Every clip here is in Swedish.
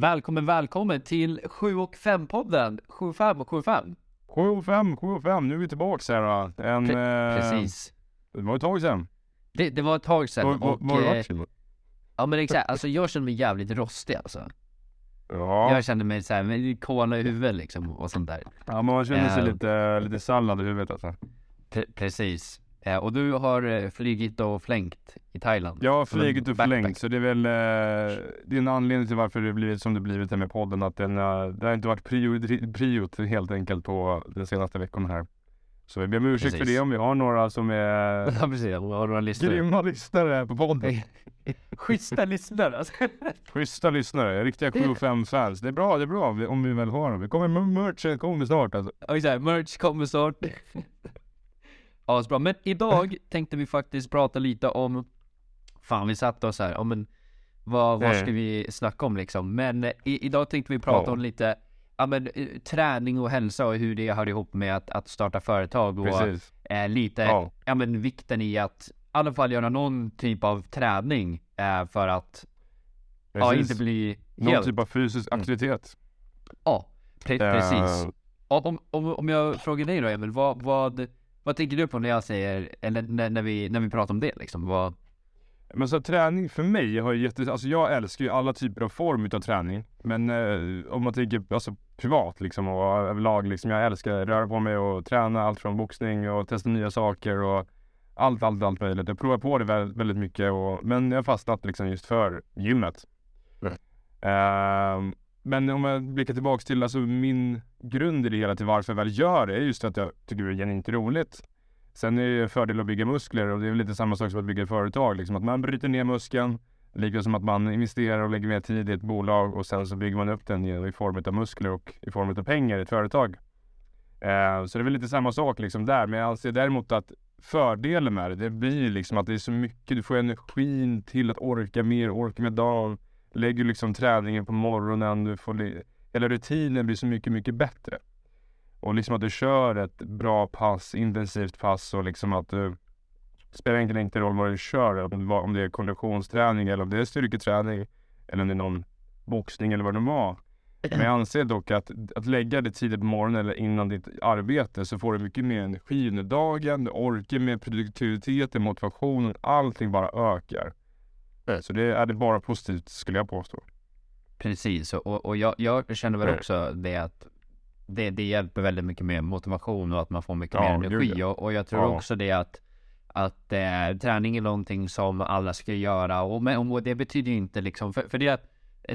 Välkommen, välkommen till 7 och 5-podden. 75 och 75. 7 och 5, 7 och 5, nu är vi tillbaks här då. En, Pre- eh, Precis. Det var ett tag sedan. Det, det var ett tag sedan Var, var, och... var det eh, ja men exakt, alltså jag känner mig jävligt rostig alltså. Ja, Jag känner mig såhär med kola i huvudet liksom och sånt där. ja men man känner sig Eh. lite, lite sallad i huvudet alltså. Pre- precis. Eh, och du har eh, flygit och flängt i Thailand. Jag har flugit och förlängt så det är väl eh, Det är en anledning till varför det blivit som det blivit här med podden att den, det har inte varit prio, priot helt enkelt på de senaste veckorna här. Så vi ber om ursäkt för det om vi har några som är Ja precis, jag har några listor. grymma lyssnare på podden. Schyssta lyssnare alltså. Schyssta lyssnare, riktiga 7 och 5 fans. Det är bra, det är bra om vi väl har dem. Vi kommer med merchen kommer snart alltså. Ja exakt, merch kommer snart. Ja, så bra. Men idag tänkte vi faktiskt prata lite om Fan vi satt oss här, ja men vad, vad Nej. ska vi snacka om liksom? Men eh, i, idag tänkte vi prata Ja. om lite Ja men eh, träning och hälsa och hur det hör ihop med att, att starta företag och eh, lite ja. Ja. men vikten i att i alla fall göra någon typ av träning eh, för att ja, inte bli Någon helt typ av fysisk Mm. aktivitet. Ja, pre- precis. Eh, Om, om, om jag frågar dig då Emil, vad, vad, vad tänker du på när jag säger, eller när, när, vi, när vi pratar om det liksom? Vad, Men så träning för mig har ju jätte, alltså jag älskar ju alla typer av form utav träning. Men eh, om man tänker alltså privat liksom och överlag liksom. Jag älskar att röra på mig och träna allt från boxning och testa nya saker och allt, allt, allt möjligt. Jag provar på det väldigt, väldigt mycket och, men jag har fastnat liksom just för gymmet. Mm. Ehm, men om jag blickar tillbaks till alltså min grund i det hela till varför jag väl gör det är just att jag tycker det är genuint roligt. Sen är det ju en fördel att bygga muskler och det är väl lite samma sak som att bygga ett företag. Liksom att man bryter ner muskeln, lika som att man investerar och lägger mer tid i ett bolag och sen så bygger man upp den i, i form av muskler och i form av pengar i ett företag. Eh, så det är väl lite samma sak liksom där. Men jag anser däremot att fördelen med det, det blir liksom att det är så mycket, du får energin till att orka mer, orka med dagen. Lägger liksom träningen på morgonen, du får, hela rutinen blir så mycket, mycket bättre. Och liksom att du kör ett bra pass, intensivt pass och liksom att du spelar egentligen inte roll vad du kör, om det om det är konditionsträning eller om det är styrketräning eller om det är någon boxning eller vad det nu var. Men jag anser dock att, att lägga det tidigt på morgonen eller innan ditt arbete så får du mycket mer energi under dagen, du orkar med produktiviteten, motivationen, allting bara ökar. Mm. Så det är bara positivt skulle jag påstå. precis, och, och jag, jag känner väl också det att det, det hjälper väldigt mycket med motivation och att man får mycket Ja, mer energi. Och, och jag tror Ja. också det att att eh, träning är någonting som alla ska göra och, men, och det betyder ju inte liksom, för, för det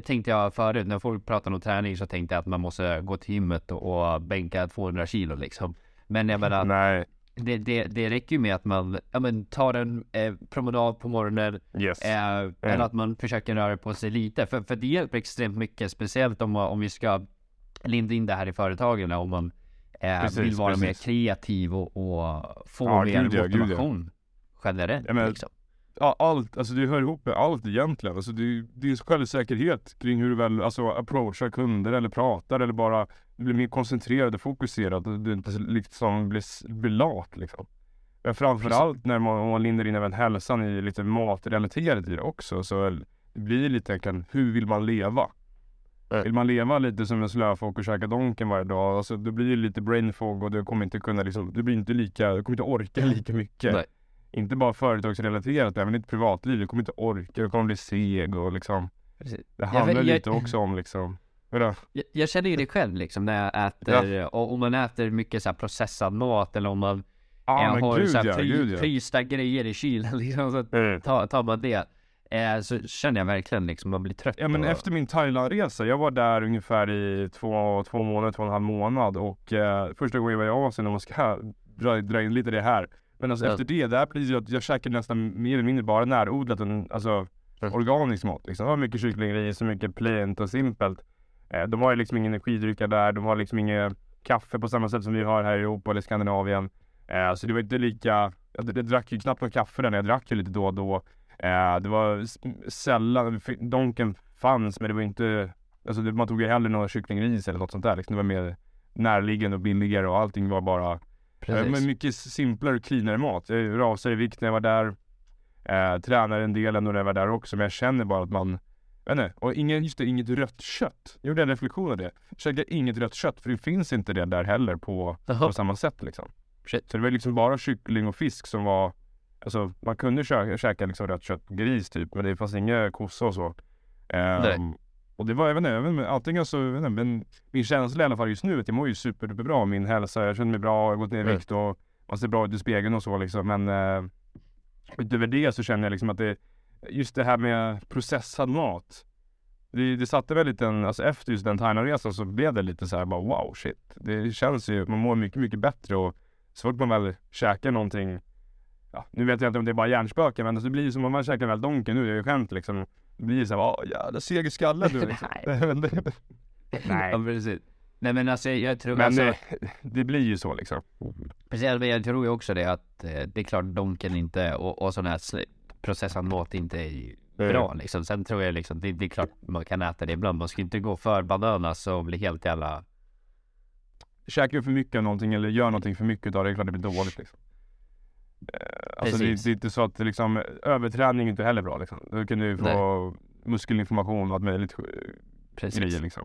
tänkte jag förut, när folk pratar om träning så tänkte jag att man måste gå till gymmet och, och bänka 200 kilo liksom. Men jag menar, Nej, det, det, det räcker ju med att man ja, men, tar en eh, promenad på morgonen yes. eh, eller att man försöker röra på sig lite. För, för det hjälper extremt mycket, speciellt om, om vi ska linda in det här i företagen. Om man eh, Precis, vill vara mer precis. kreativ och, och få Ja, mer gud gud ja. motivation generellt. Ja, men- liksom. Ja, allt, alltså det hör ihop med allt egentligen. Alltså det, det är självsäkerhet kring hur du väl alltså, approachar kunder eller pratar eller bara blir mer koncentrerad och fokuserad och du inte liksom blir, blir lat liksom. Men framförallt när man, man lindar in även hälsan i lite matrelaterat i det också så det blir lite kan, hur vill man leva? Mm. Vill man leva lite som en slöfock och käka Donken varje dag, alltså, då blir det lite brain fog och du kommer inte kunna liksom, du blir inte lika, du kommer inte orka lika mycket. Nej. Inte bara företagsrelaterat, även ditt privatliv. Du kommer inte orka, du kommer bli seg och liksom. Precis. Det handlar vet- jag- lite också om liksom. Vadå? Jag, jag känner ju det själv liksom när jag äter, och om man äter mycket så processad mat eller om man Ja eh, men har gud så här ja, fry, ja. frysta grejer i kylen liksom. Så Mm. tar, tar man det eh, så känner jag verkligen liksom man blir trött. Ja men och, efter min Thailandresa, jag var där ungefär i två, två månader, två och en halv månad och eh, första gången jag var i Asien, om man ska dra, dra in lite det här. Men alltså Ja. efter det, där ju att jag käkade nästan mer eller mindre bara närodlat, än, alltså Mm. organisk mat liksom. Det var mycket kycklingris och mycket plaint och simpelt. Eh, de har ju liksom ingen energidrycka där, de har liksom inget kaffe på samma sätt som vi har här i Europa eller Skandinavien. Eh, så det var inte lika, jag, drack ju knappt någon kaffe där, jag drack ju lite då och då. Eh, det var sällan, Donken fanns men det var inte, alltså man tog ju hellre någon kycklingris eller något sånt där liksom. Det var mer närliggande och billigare och allting var bara Precis. Men mycket simplare och cleanare mat. Jag rasade i vikt när jag var där. Eh, tränade en del ändå när jag var där också. Men jag känner bara att man vet inte, och inget, just det, inget rött kött. Jag gjorde en reflektion av det. Käka inget rött kött, för det finns inte det där heller på, på samma sätt liksom. Shit. Så det var liksom bara kyckling och fisk som var Alltså man kunde käka, käka liksom rött kött, gris typ, men det fanns inga kossa och så. Ehm, och det var, jag vet inte, jag vet inte antingen så, jag vet inte, men min känsla i alla fall just nu, är att jag mår ju super, super bra. Min hälsa, jag känner mig bra, jag har gått ner i Mm. vikt och man ser bra ut i spegeln och så liksom. Men eh, utöver det så känner jag liksom att det, just det här med processad mat. Det, det satte väl lite en, alltså efter just den Thailandresan så blev det lite så här bara wow shit. Det känns ju, man mår mycket, mycket bättre och så fort man väl käkar någonting Ja, nu vet jag inte om det är bara hjärnspöken men alltså, det blir ju som om man käkar väl Donken nu, det är ju skämt liksom. Det blir ju såhär, åh jävla seg i skallen du liksom. Nej. Ja, precis. Nej men alltså jag tror, Men alltså, eh, det blir ju så liksom. precis, men jag tror ju också det att eh, det är klart Donken inte och, och sån här processad mat inte är bra liksom. Sen tror jag liksom, det, det är klart man kan äta det ibland. Man ska inte gå för bananas och bli helt jävla Käkar du för mycket av någonting eller gör någonting för mycket av det, det är klart det blir dåligt liksom. Eh, Alltså det, Precis. det är inte så att liksom, överträning är inte heller bra liksom. Då kan du få muskelinflammation och allt möjligt precis. grejer liksom.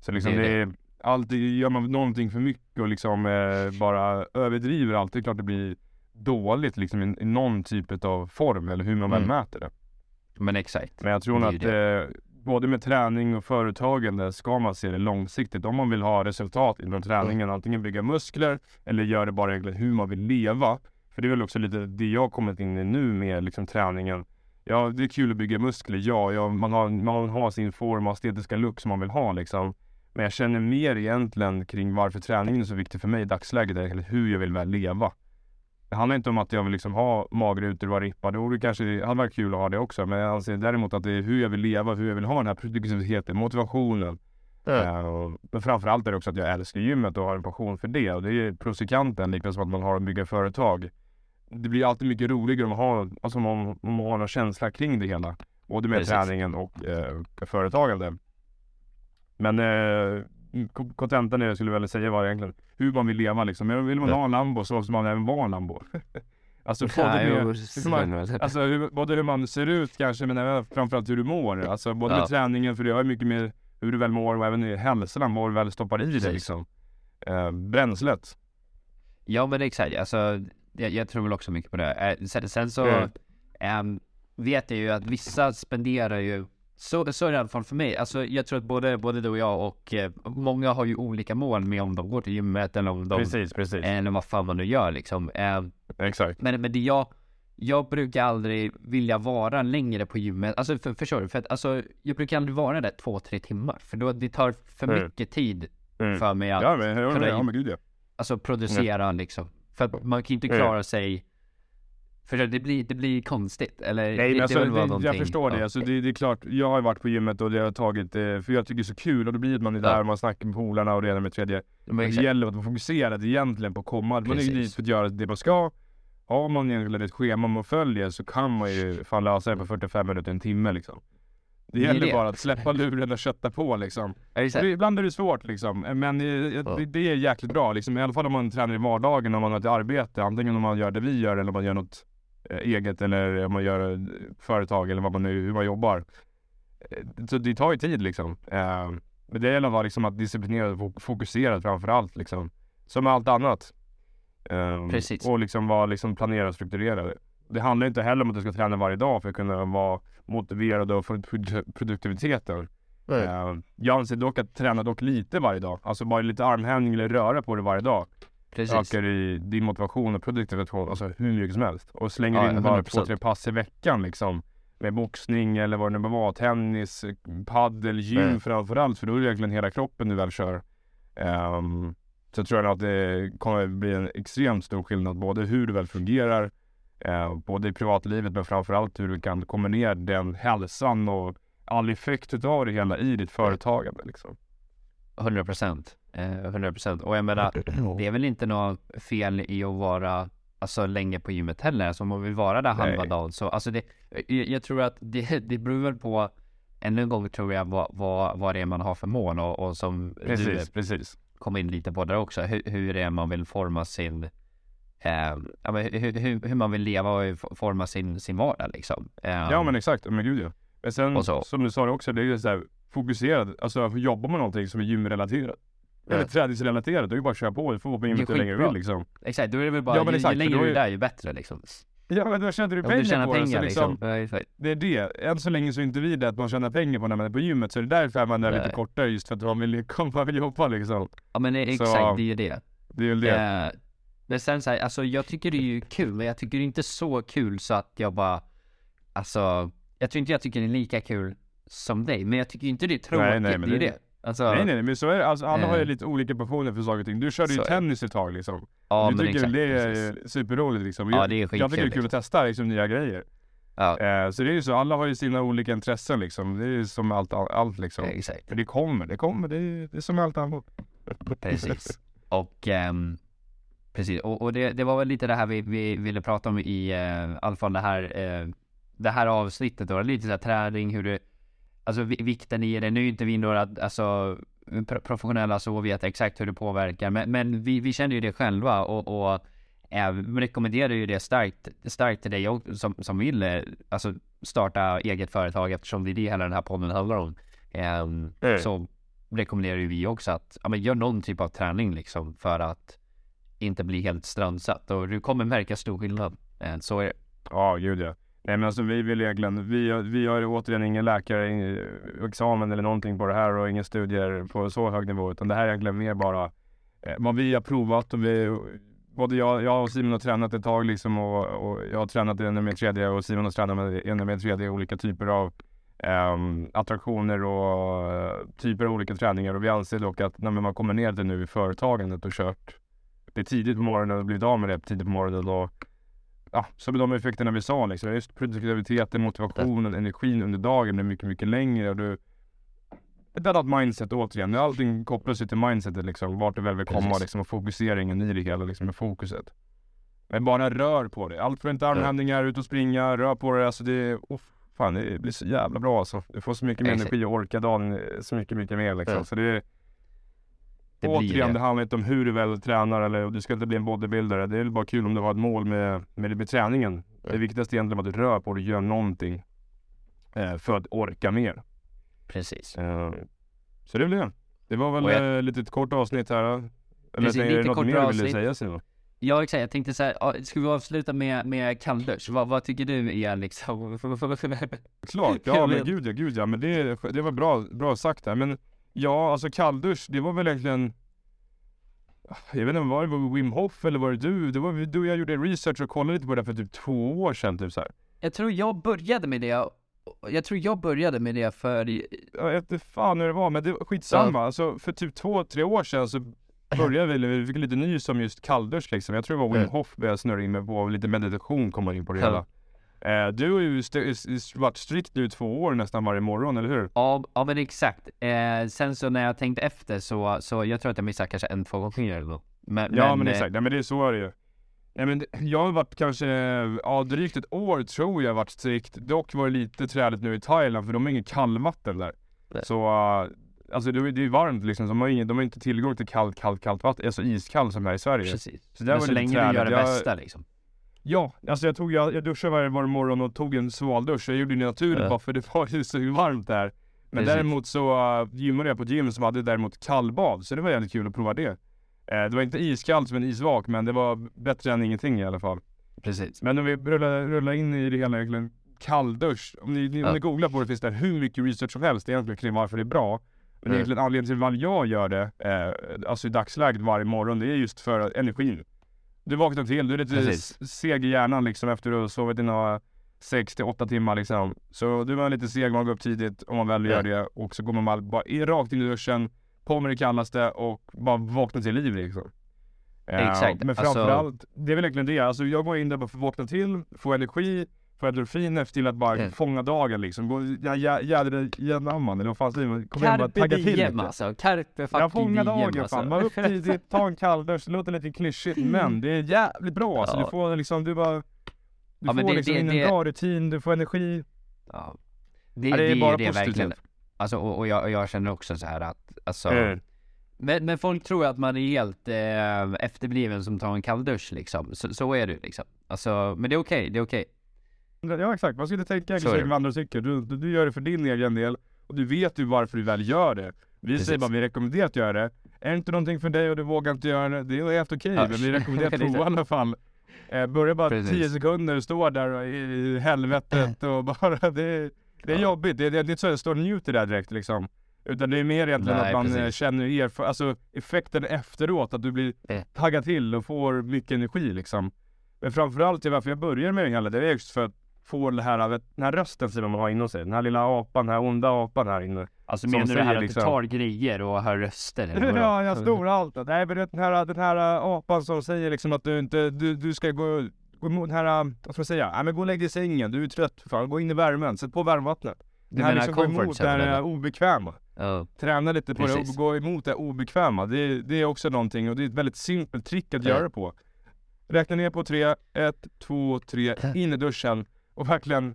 Så liksom Det det är är, allt, gör man någonting för mycket och liksom eh, bara överdriver allt, det är klart det blir dåligt liksom i, i någon typ av form eller hur man väl Mm. mäter det. Men exakt. Men jag tror Det att eh, både med träning och företagande ska man se det långsiktigt. Om man vill ha resultat inom träningen, antingen bygga muskler eller göra det bara egentligen hur man vill leva. För det är väl också lite det jag har kommit in i nu med liksom träningen. Ja, det är kul att bygga muskler. Ja, ja man, har, man har sin form och estetiska look som man vill ha liksom. Men jag känner mer egentligen kring varför träningen är så viktig för mig i dagsläget, eller hur jag vill väl leva. Det handlar inte om att jag vill liksom ha magrutor och vara rippad. Det kanske, hade varit kul att ha det också. Men jag anser däremot att det är hur jag vill leva, hur jag vill ha den här produktiviteten, motivationen. Eh, men framförallt är det också att jag älskar gymmet och har en passion för det. Och det är plus i kanten, likväl som att man har att bygga företag. Det blir alltid mycket roligare om man har, alltså om man, om man har någon känsla kring det hela. Både med Precis. träningen och eh, företagande. Men ko- kontentan är jag skulle vilja säga var egentligen hur man vill leva liksom. Men Vill man ha en Lambo så måste man även vara en Lambo. alltså, både med, hur man, så- Alltså hur, både hur man ser ut kanske men även framförallt hur du mår. Alltså både Ja. med träningen för det har ju mycket med hur du väl mår och även i hälsan, vad du väl stoppar i dig liksom. Eh, bränslet. Ja men exakt, alltså jag, jag tror väl också mycket på det. Eh, sen, sen så Mm. ehm, vet jag ju att vissa spenderar ju så, så är det i alla fall för mig. Alltså jag tror att både, både du och jag och eh, många har ju olika mål med om de går till gymmet eller om de precis, precis. eller vad fan man nu gör liksom. Ehm, Exakt. men, men det jag jag brukar aldrig vilja vara längre på gymmet, alltså för, förstår du? För att alltså, jag brukar aldrig vara där två, tre timmar. För då det tar för Mm. mycket tid Mm. för mig att Ja men, ja, men, ja, men gud ja. alltså producera liksom. För att man kan inte Mm. klara sig för det blir, det blir konstigt eller? Nej det, men alltså, bara det, jag någonting- förstår det. ja. Alltså, det. Det är klart, jag har varit på gymmet och det har tagit, eh, för jag tycker det är så kul och då blir det man är där och man snackar med polarna och det ena med det tredje. Men det gäller att vara fokuserad egentligen på att komma. Man är Precis. dit för att göra det man ska. Har man egentligen ett schema man följer så kan man ju fan lösa det på 45 minuter, en timme liksom. Det Det är gäller det. bara att släppa luren och kötta på liksom. Det, ibland är det svårt liksom, men eh, det, det är jäkligt bra liksom. I alla fall om man tränar i vardagen, om man har ett arbete. Antingen om man gör det vi gör eller om man gör något eget eller om man gör eh, företag eller vad man nu, hur man jobbar. Eh, Så det tar ju tid liksom. Eh, Men det gäller att vara liksom att disciplinera och fok- fokuserad framför allt liksom. Som med allt annat. Eh, Precis. Och liksom vara liksom planerad och strukturerad. Det handlar inte heller om att du ska träna varje dag för att kunna vara motiverad och få produ- produktiviteten. Eh, jag anser dock att träna dock lite varje dag. Alltså bara lite armhävning eller röra på det varje dag. Precis. Ökar i din motivation och produktivitet, alltså hur mycket som helst. Och slänger Ja, in bara 100%. två, tre pass i veckan liksom. Med boxning eller vad det nu var, tennis, paddel, gym Mm. framförallt. För då är det egentligen hela kroppen du väl kör. Ehm, så tror jag att det kommer bli en extremt stor skillnad både hur du väl fungerar, eh, både i privatlivet men framförallt hur du kan kombinera den hälsan och all effekt utav det hela i ditt företagande liksom. 100 procent. Eh, 100 procent. Och jag menar, det är väl inte något fel i att vara alltså länge på gymmet heller. Alltså om man vill vara där halva dagen så alltså det, jag, tror att det, det beror väl på ännu en gång tror jag vad, vad, vad det är man har för mål och, och som Precis, du precis. kom in lite på där också, hur, hur det är man vill forma sin eh, ja, men hur, hur, hur man vill leva och forma sin, sin vardag liksom. Eh, Ja men exakt, men gud ja. Men sen, som du sa det också, det är ju så här fokuserad. Alltså jobba med någonting som är gymrelaterat. Eller Ja. träningsrelaterat, då är det bara att köra på. Du får vara på gymmet hur länge du vill liksom. Exakt, då är det väl bara, Ja, ju, exakt, ju längre du är är- där ju bättre liksom. Ja men då tjänar du pengar du tjänar på det. pengar Så liksom, liksom. Ja, exakt. det är det. Än så länge så är inte vi det att man tjänar pengar på när man är på gymmet. Så det är därför är man där Nej. lite kortare just för att man vill komma och jobba liksom. Ja men det- Så- exakt, det är ju det. Det är väl det. Eh, men sen så här, alltså jag tycker det är ju kul, men jag tycker det är inte så kul så att jag bara, alltså, jag tror inte jag tycker det är lika kul som dig, men jag tycker inte det är tråkigt, Nej, nej, men det är det- det. Alltså, Nej nej nej, men så är det. Alltså, alla har ju Eh. lite olika passioner för saker och ting. Du körde ju Så det. tennis ett tag liksom. ja du men tycker exakt, det är precis. superroligt liksom. Ja, det är Jag tycker det är skitkul, kul att testa liksom nya grejer. Ja, Eh, så det är ju så, alla har ju sina olika intressen liksom. Det är ju som allt, allt liksom. exakt, Men det kommer, det kommer. Det är, det är som allt annat. precis. Och, ehm, precis, och, och det, det var väl lite det här vi, vi ville prata om i uh, alla fall det här, eh, det här avsnittet då, lite så här träning, hur du, alltså vi- vikten i det. Nu är inte vi några, alltså pro- professionella så och vet exakt hur det påverkar, men, men vi, vi känner ju det själva och, och eh, rekommenderar ju det starkt, starkt till dig som, som vill alltså starta eget företag eftersom det är det hela den här podden handlar om. Ehm, Mm. Så rekommenderar ju vi också att ja, men gör någon typ av träning liksom för att inte bli helt strandsatt och du kommer märka stor skillnad. Eh, Så är det. Ja, gud ja. Nej men alltså vi vill egentligen, vi, har- vi har återigen ingen läkarexamen eller någonting på det här och inga studier på så hög nivå utan det här är egentligen mer bara eh, vad vi har provat och vi, både jag, jag och Simon har tränat ett tag liksom och, och jag har tränat i NME 3D och Simon har tränat med ännu mer tredje olika typer av ehm, attraktioner och eh, typer av olika träningar. Och vi anser dock att när man kommer ner till nu i företagandet och kört det är tidigt på morgonen och blivit av med det tidigt på morgonen och ja, så med de effekterna vi sa liksom. Just produktiviteten, motivationen, energin under dagen blir mycket, mycket längre och du ett annat mindset återigen. Allting kopplas ju till mindsetet liksom. Vart du väl vill komma liksom och fokuseringen i det hela liksom med fokuset. Men bara rör på det. Allt från inte armhävningar, ut och springa, rör på det. Alltså det, oh, fan det blir så jävla bra alltså. Du får så mycket mer energi och orka dagen så mycket, mycket mer liksom. Så det Det Återigen, det. det handlar inte om hur du väl tränar eller du ska inte bli en bodybuildare. Det är väl bara kul om du har ett mål med, med, med träningen. Det viktigaste är egentligen att du rör på dig och gör någonting eh, för att orka mer. Precis. Eh, så det väl det. Det var väl jag- eh, lite ett kort avsnitt här. Eller Precis, är det lite något mer du ville avsnitt. säga Simon? Ja exakt, jag tänkte så här, ja, ska vi avsluta med, med kalldusch? Vad, vad tycker du är liksom? Klart, ja men gud ja, gud ja. Men det, det var bra, bra sagt där. Men ja, alltså kalldusch, det var väl egentligen jag vet inte, var det Wim Hof eller var det du? Det var du och jag gjorde research och kollade lite på det för typ två år sedan typ så här. jag tror jag började med det, jag tror jag började med det för, Jag vet fan hur det var, men det var skitsamma. Alltså för typ två, tre år sedan så började vi, vi fick lite nys om just kalldusch liksom. Jag tror det var Wim Mm. Hof vi snurrade in med på, lite meditation kommer in på det Ja. hela. Eh, du har ju st- varit strikt nu två år nästan varje morgon, eller hur? ja, ja men exakt. Eh, sen så när jag tänkte efter så, så jag tror att jag missade kanske en, två gånger eller något. Men, Ja men, eh, exakt, nej men det är så är det ju. Nej, men jag har varit kanske, ja drygt ett år tror jag varit strikt. Dock var det lite träligt nu i Thailand för de har inget kallvatten där. Nej. Så, uh, alltså det, är- det är varmt liksom, så de har, ingen, de har inte tillgång till kallt, kallt, kallt vatten, alltså iskallt som här i Sverige. Precis. Så där Men var så det länge lite du gör träligt. det bästa liksom. Ja, alltså jag tog, jag, jag duschade varje, varje morgon och tog en svaldusch. Jag gjorde det naturligt Ja. bara för det var ju så varmt där. Men Precis. däremot så uh, gymmade jag på ett gym som hade däremot kallbad, så det var jävligt kul att prova det. Eh, det var inte iskallt som en isvak, men det var bättre än ingenting i alla fall. Precis. Men om vi rullar, rullar in i det hela egentligen, kalldusch. Om ni, ni, Ja. om ni googlar på det finns det hur mycket research som helst egentligen kring varför det är bra. Men Mm. egentligen anledningen till varför jag gör det, eh, alltså i dagsläget varje morgon, det är just för energin. Du vaknar till, du är lite Precis. seg i hjärnan liksom efter att ha sovit dina 6 till 8 timmar liksom. Så du är lite seg, man går upp tidigt om man väl gör det och så går man bara, rakt in i duschen, på med det kallaste och bara vaknar till liv liksom. Eh, Exakt, Men alltså- framförallt, det är väl egentligen det. Alltså jag går in där bara för att vakna till, få energi, få endorfiner till att bara Mm. fånga dagen liksom. Gå, ja, ja, jädrar jämnan eller vad fan säger man? Kom igen bara tagga till lite. alltså. Carpe Jag fucking fångar diem dagen alltså. fan. Var upp tidigt, ta en kalldusch. Det låter lite klyschigt men det är jävligt bra. Alltså, Ja. du får liksom, du bara... Du Ja, får det- liksom det- in en det- bra rutin, du får energi. Ja. Det, Ja, det, är bara det positivt. verkligen. Alltså, och, och, jag, och jag känner också så här att, alltså, Eh, men, men folk tror att man är helt eh, efterbliven som tar en kalldusch liksom. Så, så är det liksom. Alltså, men det är okej, det är okej. Ja exakt, man ska inte tänka det. som andra tycker. Du, du, du gör det för din egen del och du vet ju varför du väl gör det. Vi Precis. säger bara vi rekommenderar att göra det. Är det inte någonting för dig och du vågar inte göra det, det är helt okej. Ja. Men vi rekommenderar att prova i alla fall. Eh, börja bara Precis. 10 sekunder, stå där i, i helvetet och bara det, det är Ja. jobbigt. Det, det, det är inte så att jag står och njuter där direkt liksom. Utan det är mer egentligen Nej, att man eh, precis. känner erf- alltså effekten efteråt, att du blir Eh. taggad till och får mycket energi liksom. Men framförallt varför jag börjar med det hela, det är just för att få det här, vet, den här rösten som man har inom sig. Den här lilla apan, den här onda apan här inne. Alltså menar du det här att liksom- du tar grejer och hör röster? eller ja, jag snor allt. Nej men den här, den här äh, apan som säger liksom att du inte, du, du ska gå, gå emot den här, äh, vad ska man säga? Nej men gå och lägg dig i sängen, du är trött för fan. Gå in i värmen, sätt på varmvattnet. Du Det här menar liksom comfort det zone, här obekväma. Ja, Träna lite på det Precis. och gå emot det obekväma. Det, det är också någonting och det är ett väldigt simpelt trick att Ja. göra det på. Räkna ner på tre, ett, två, tre, in i duschen och verkligen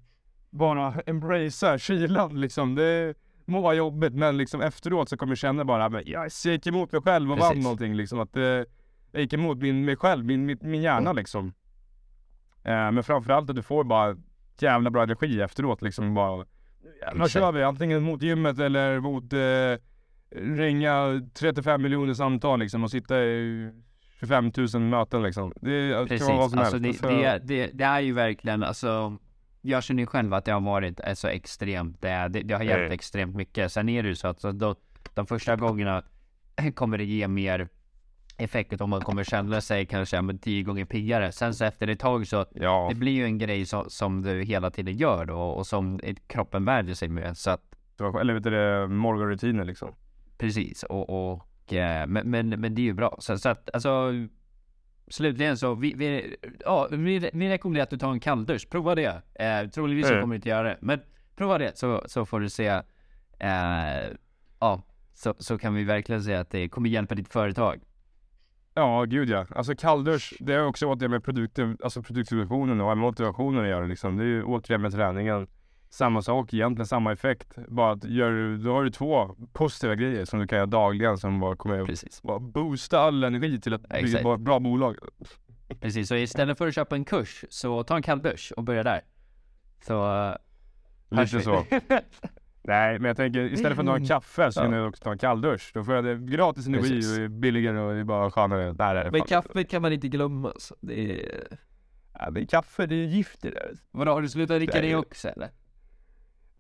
bara embracea kylan liksom. Det må vara jobbigt men liksom efteråt så kommer du känna bara men jag gick emot mig själv och vann Precis. någonting liksom. Att, eh, jag gick emot min, mig själv, min, min, min hjärna liksom. Eh, men framförallt att du får bara jävla bra energi efteråt liksom. Bara, nu jävlar kör vi antingen mot gymmet eller mot eh, ringa 35 miljoner samtal liksom och sitta i 25 000 möten liksom. Det precis. Alltså det, det, det är ju verkligen, alltså jag känner ju själv att det har varit eh, så extremt, det, det, det har hjälpt Mm. extremt mycket. Sen är det ju så att så då, de första gångerna kommer det ge mer effekt om man kommer känna sig kanske men tio gånger piggare. Sen så efter ett tag så Ja, det blir ju en grej som, som du hela tiden gör då och som kroppen värjer sig med. Så att eller vet du det, morgonrutiner liksom. precis och, och eh, men, men, men det är ju bra. Så, så att alltså slutligen så vi, vi, ja, vi, vi rekommenderar att du tar en kalldusch. Prova det. Eh, troligtvis så Mm. kommer du inte göra det, men prova det så, så får du se. Eh, ja, så, så kan vi verkligen säga att det kommer hjälpa ditt företag. Ja, gud ja. Alltså kalldusch, det är också återigen med produkter, alltså produktiviteten och motivationen att göra liksom. Det är ju återigen med träningen. Samma sak egentligen, samma effekt. Bara att gör, du- då har du två positiva grejer som du kan göra dagligen som bara kommer Precis. bara boosta all energi till att bli ett bra bolag. Precis, så istället för att köpa en kurs så ta en kalldusch och börja där. Så hörs Lite så. Nej, men jag tänker istället för att ta en kaffe så kan du också ta en kalldusch. Då får jag det gratis energi Precis. och det är billigare och det är bara skönare. Där är det Men fan. kaffe kan man inte glömma alltså. Det är... Ja, men kaffe, det är gift det. Vadå, har du slutat dricka Nej. det också eller?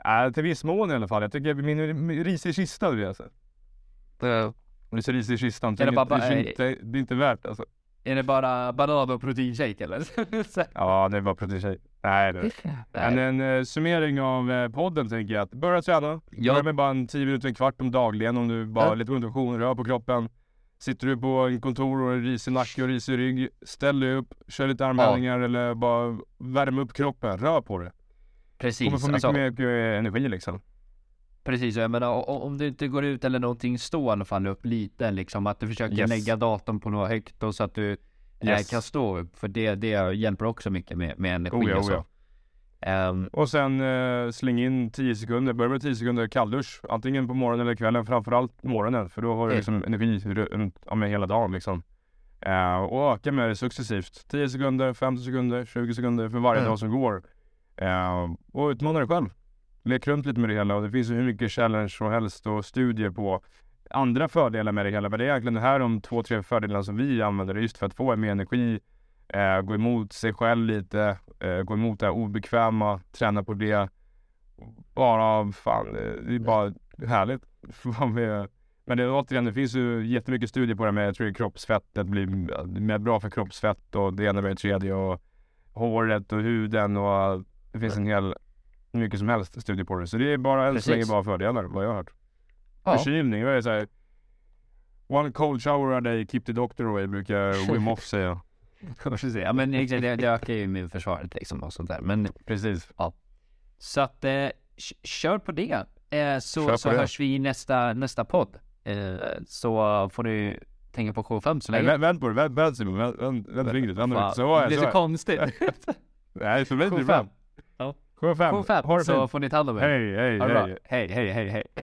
Ja, till viss mån i alla fall. Jag tycker min, min ris i kistan, du vet. Alltså. det det är ris i kistan, så Är är det det, bara- det, är inte, det är inte värt alltså. Är det bara banan och proteinshake eller? Ja, det är bara proteinshake. Nej, det Men en eh, summering av eh, podden tänker jag att börja träna. Ja. Börja med bara en 10 minuter, en kvart om dagligen om du bara Ja. lite motivation, rör på kroppen. Sitter du på en kontor och en risig nacke och risig rygg, ställ dig upp, kör lite armhävningar eller bara värm upp kroppen, rör på det. Precis, Kommer få mycket alltså, mer mer energi liksom. precis. Jag menar, om du inte går ut eller någonting, stå i alla fall upp lite liksom. Att du försöker Yes. lägga datorn på något högt och så att du eh, Yes. kan stå upp. För det, det hjälper också mycket med, med energi Oh ja, och oh så. ja. Ehm, Och sen eh, släng in 10 sekunder, börja med 10 sekunder kalldusch. Antingen på morgonen eller kvällen, framförallt morgonen. För då har du Mm. liksom energi runt, ja, hela dagen liksom. Eh, och öka med det successivt. 10 sekunder, 50 sekunder, 20 sekunder för varje Mm. dag som går. Eh, och utmana dig själv. Lek runt lite med det hela och det finns ju hur mycket challenge som helst och studier på andra fördelar med det hela. Men det är egentligen det här de två, tre fördelarna som vi använder just för att få mer energi, eh, gå emot sig själv lite, eh, gå emot det här obekväma, träna på det. Bara fan, det är bara härligt. Men det, återigen, det finns ju jättemycket studier på det med, jag tror det är kroppsfettet blir mer bra för kroppsfett och det ena med det tredje och håret och huden och det finns en hel, hur mycket som helst studier på det. Så det är bara än så länge bara fördelar vad jag har hört. ja. Förkylning, vad är det såhär? One cold shower a day, keep the doctor away brukar Wim Hof säga. Ja men exakt, det, det ökar ju immunförsvaret liksom och sånt där. Men Precis. så att eh, kör på det. Eh, så på så det. hörs vi i nästa, nästa podd. Eh, så får du tänka på K5 så Nej, länge. vänt, vänt på det, vänt, vänt Simon, vänd Fan, Så är det det, blir så så konstigt. Nej, för mig blir det K5. bra. Ja. K5, ha K5 det så fint. får ni ta hand om er. Hej, hej, hej. Hej, hej, hej, hej.